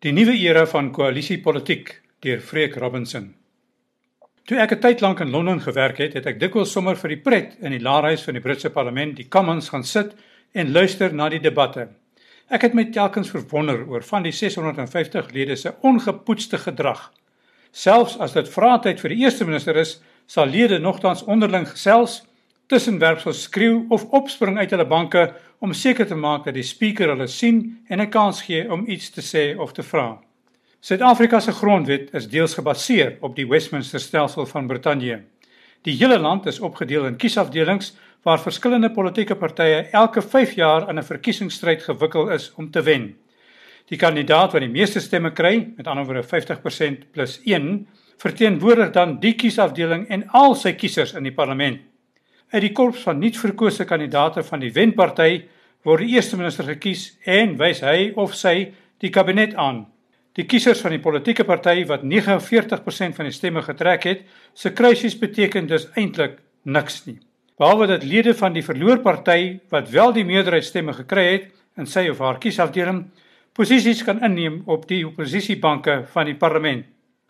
Die nuwe era van koalisiepolitiek deur Freek Robinson. Toe ek 'n tyd lank in Londen gewerk het, het ek dikwels sommer vir die pret in die laerhuis van die Britse Parlement, die Commons, gaan sit en luister na die debatte. Ek het my telkens verwonder oor van die 650 lede se ongepoetste gedrag. Selfs as dit vraatyd vir die eerste minister is, sal lede nogtans onderling gesels, tussenwerpsel skreeu of opspring uit hulle banke om seker te maak dat die spreker hulle sien en 'n kans gee om iets te sê of te vra. Suid-Afrika se grondwet is deels gebaseer op die Westminster stelsel van Brittanje. Die hele land is opgedeel in kiesafdelings waar verskillende politieke partye elke 5 jaar in 'n verkiesingsstryd gewikkel is om te wen. Die kandidaat wat die meeste stemme kry, met ander woorde 50% plus 1, verteenwoordig dan die kiesafdeling en al sy kiesers in die parlement. Uit die korps van nuutverkose kandidaate van die wenparty word die eerste minister gekies en wys hy of sy die kabinet aan. Die kiesers van die politieke party wat 49% van die stemme getrek het, se kruisies beteken dus eintlik niks nie. Behalwe dat lede van die verloorparty wat wel die meerderheid stemme gekry het in sy of haar kiesafdeling posisies kan inneem op die oppositiebanke van die parlement.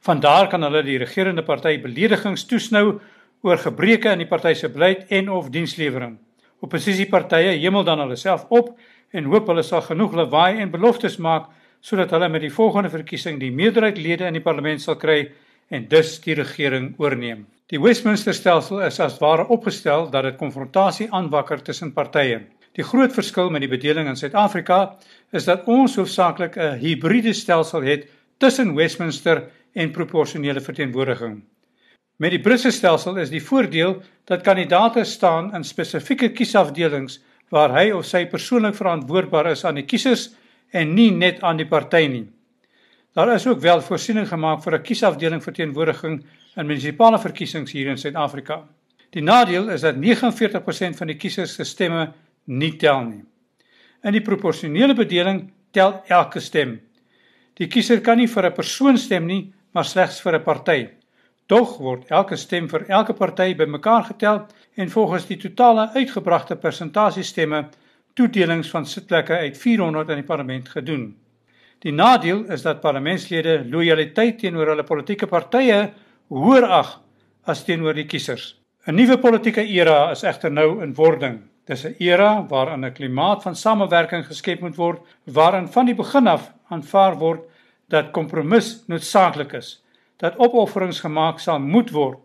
Van daar kan hulle die regerende party beledigings toesnou oor gebreke in die party se beleid en of dienslewering. Opposisiepartye hemel dan hulle self op en hoop hulle sal genoeg lawaai en beloftes maak sodat hulle met die volgende verkiesing die meerderheid lede in die parlement sal kry en dus die regering oorneem. Die Westminster stelsel is as ware opgestel dat dit konfrontasie aanwakker tussen partye. Die groot verskil met die bedeling in Suid-Afrika is dat ons hoofsaaklik 'n hibriede stelsel het tussen Westminster en proporsionele verteenwoordiging. Met die Britse stelsel is die voordeel dat kandidaate staan in spesifieke kiesafdelings waar hy of sy persoonlik verantwoordbaar is aan die kiesers en nie net aan die party nie. Daar is ook wel voorsiening gemaak vir 'n kiesafdeling verteenwoordiging in munisipale verkiesings hier in Suid-Afrika. Die nadeel is dat 49% van die kiesers se stemme nie tel nie. In die proporsionele bedeling tel elke stem. Die kiezer kan nie vir 'n persoon stem nie, maar slegs vir 'n party. Tog word elke stem vir elke party bymekaar getel en volgens die totale uitgebragte persentasie stemme toedelings van sitplekke uit 400 in die parlement gedoen. Die nadeel is dat parlementslede lojaliteit teenoor hulle politieke partye hoër ag as teenoor die kiesers. 'n Nuwe politieke era is egter nou in wording. Dis 'n era waarin 'n klimaat van samewerking geskep moet word, waarin van die begin af aanvaar word dat kompromis noodsaaklik is dat opofferings gemaak sal moet word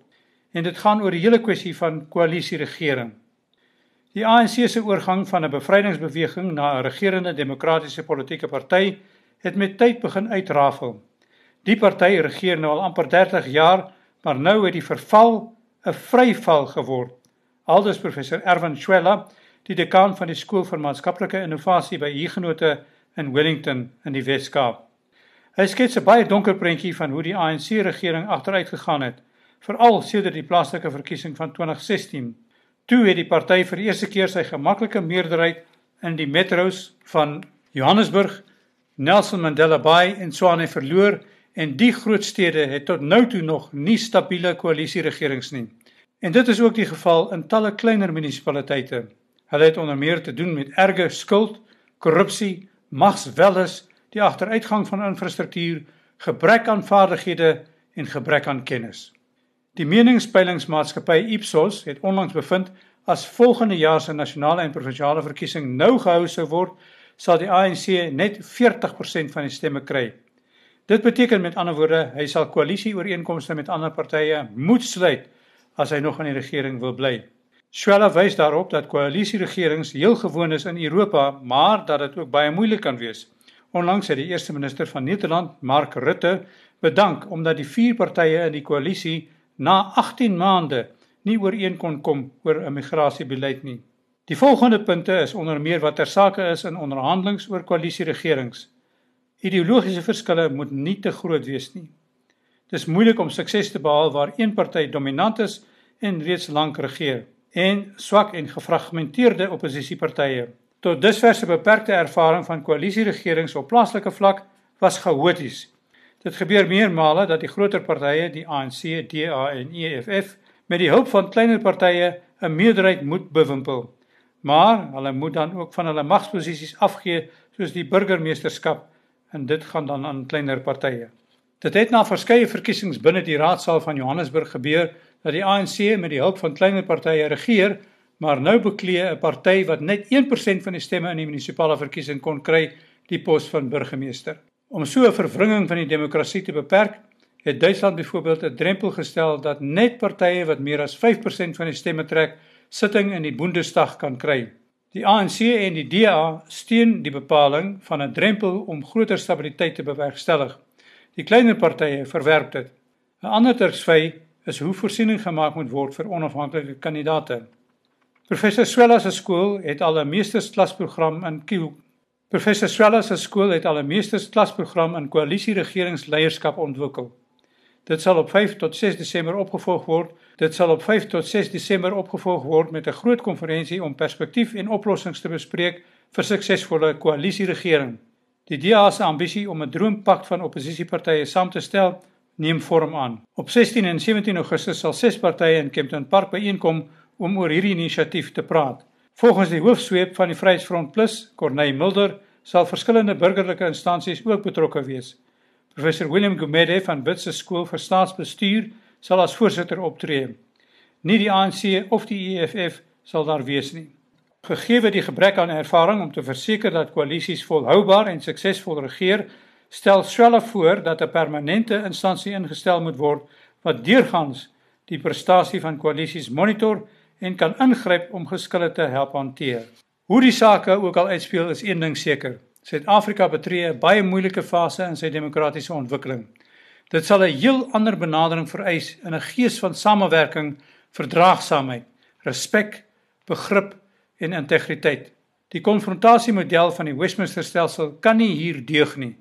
en dit gaan oor die hele kwessie van koalisieregering. Die ANC se oorgang van 'n bevrydingsbeweging na 'n regerende demokratiese politieke party het met tyd begin uitrafel. Die party regeer nou al amper 30 jaar, maar nou het die verval 'n vryval geword. Aldus professor Erwin Schwella, die dekaan van die skool vir maatskaplike innovasie by Huguenote in Wellington in die Wes-Kaap. Hy skets 'n baie donker prentjie van hoe die ANC regering agteruit gegaan het, veral sedert die plaaslike verkiesing van 2016. Toe het die party vir die eerste keer sy gemaklike meerderheid in die metros van Johannesburg, Nelson Mandela Bay en Tshwane verloor en die groot stede het tot nou toe nog nie stabiele koalisieregerings nie. En dit is ook die geval in talle kleiner munisipaliteite. Hulle het onder meer te doen met erge skuld, korrupsie, magswelles die agteruitgang van infrastruktuur, gebrek aan vaardighede en gebrek aan kennis. Die meningspeilingsmaatskappy Ipsos het onlangs bevind as volgende jaar se nasionale en provinsiale verkiesing nou gehou sou word, sal die ANC net 40% van die stemme kry. Dit beteken met ander woorde, hy sal koalisieooreenkomste met ander partye moet sluit as hy nog aan die regering wil bly. Swela wys daarop dat koalisieregerings heel gewoon is in Europa, maar dat dit ook baie moeilik kan wees. Onlangs het die eerste minister van Nederland, Mark Rutte, bedank omdat die vier partye in die koalisie na 18 maande nie ooreen kon kom oor 'n migrasiebeleid nie. Die volgende punte is onder meer wat ter sake is in onderhandelinge oor koalisieregerings. Ideologiese verskille moet nie te groot wees nie. Dis moeilik om sukses te behaal waar een party dominant is en reeds lank regeer en swak en gefragmenteerde oppositiepartye Tot dusver se beperkte ervaring van koalisieregerings op plaaslike vlak was chaoties. Dit gebeur meermale dat die groter partye, die ANC, DA en EFF, met die hulp van kleiner partye 'n meerderheid moet bewimpel. Maar hulle moet dan ook van hulle magsposisies afgee, soos die burgemeesterskap en dit gaan dan aan kleiner partye. Dit het na verskeie verkiesings binne die raadsaal van Johannesburg gebeur dat die ANC met die hulp van kleiner partye regeer, maar nou beklee 'n party wat net 1% van die stemme in die munisipale verkiesing kon kry, die pos van burgemeester. Om so 'n vervringing van die demokrasie te beperk, het Duitsland byvoorbeeld 'n drempel gestel dat net partye wat meer as 5% van die stemme trek, sitting in die Bundestag kan kry. Die ANC en die DA steun die bepaling van 'n drempel om groter stabiliteit te bewerkstellig. Die kleiner partye verwerp dit. 'n Ander tersvy is hoe voorsiening gemaak moet word vir onafhanklike kandidaate. Professor Swela se skool het al 'n meestersklasprogram in Kiel. Professor Swela se skool het al 'n meestersklasprogram in koalisieregeringsleierskap ontwikkel. Dit sal op 5 tot 6 Desember opgevolg word. Dit sal op 5 tot 6 Desember opgevolg word met 'n groot konferensie om perspektief en oplossings te bespreek vir suksesvolle koalisieregering. Die DA se ambisie om 'n droompak van oppositiepartye saam te stel, neem vorm aan. Op 16 en 17 Augustus sal ses partye in Kempton Park byeenkom om oor hierdie inisiatief te praat. Volgens die hoofsweep van die Vryheidsfront Plus, Corneille Mulder, sal verskillende burgerlike instansies ook betrokke wees. Professor Willem Gumede van Witse Skool vir Staatsbestuur sal as voorsitter optree. Nie die ANC of die EFF sal daar wees nie. Gegee die gebrek aan ervaring om te verseker dat koalisies volhoubaar en suksesvol regeer, stel Swelle voor dat 'n permanente instansie ingestel moet word wat deurgangs die prestasie van koalisies monitor en kan ingryp om geskille te help hanteer. Hoe die sake ook al uitspeel is een ding seker. Suid-Afrika betree 'n baie moeilike fase in sy demokratiese ontwikkeling. Dit sal 'n heel ander benadering vereis in 'n gees van samewerking, verdraagsaamheid, respek, begrip en integriteit. Die konfrontasiemodel van die Westminster stelsel kan nie hier deug nie.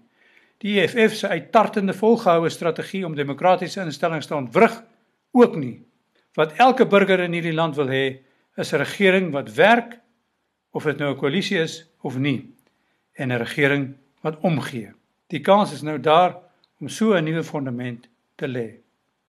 Die EFF se uittartende volgehoue strategie om demokratiese instellings te ontwrig ook nie. Wat elke burger in hierdie land wil hê, is 'n regering wat werk of dit nou 'n koalisie is of nie en 'n regering wat omgee. Die kans is nou daar om so 'n nuwe fondament te lê.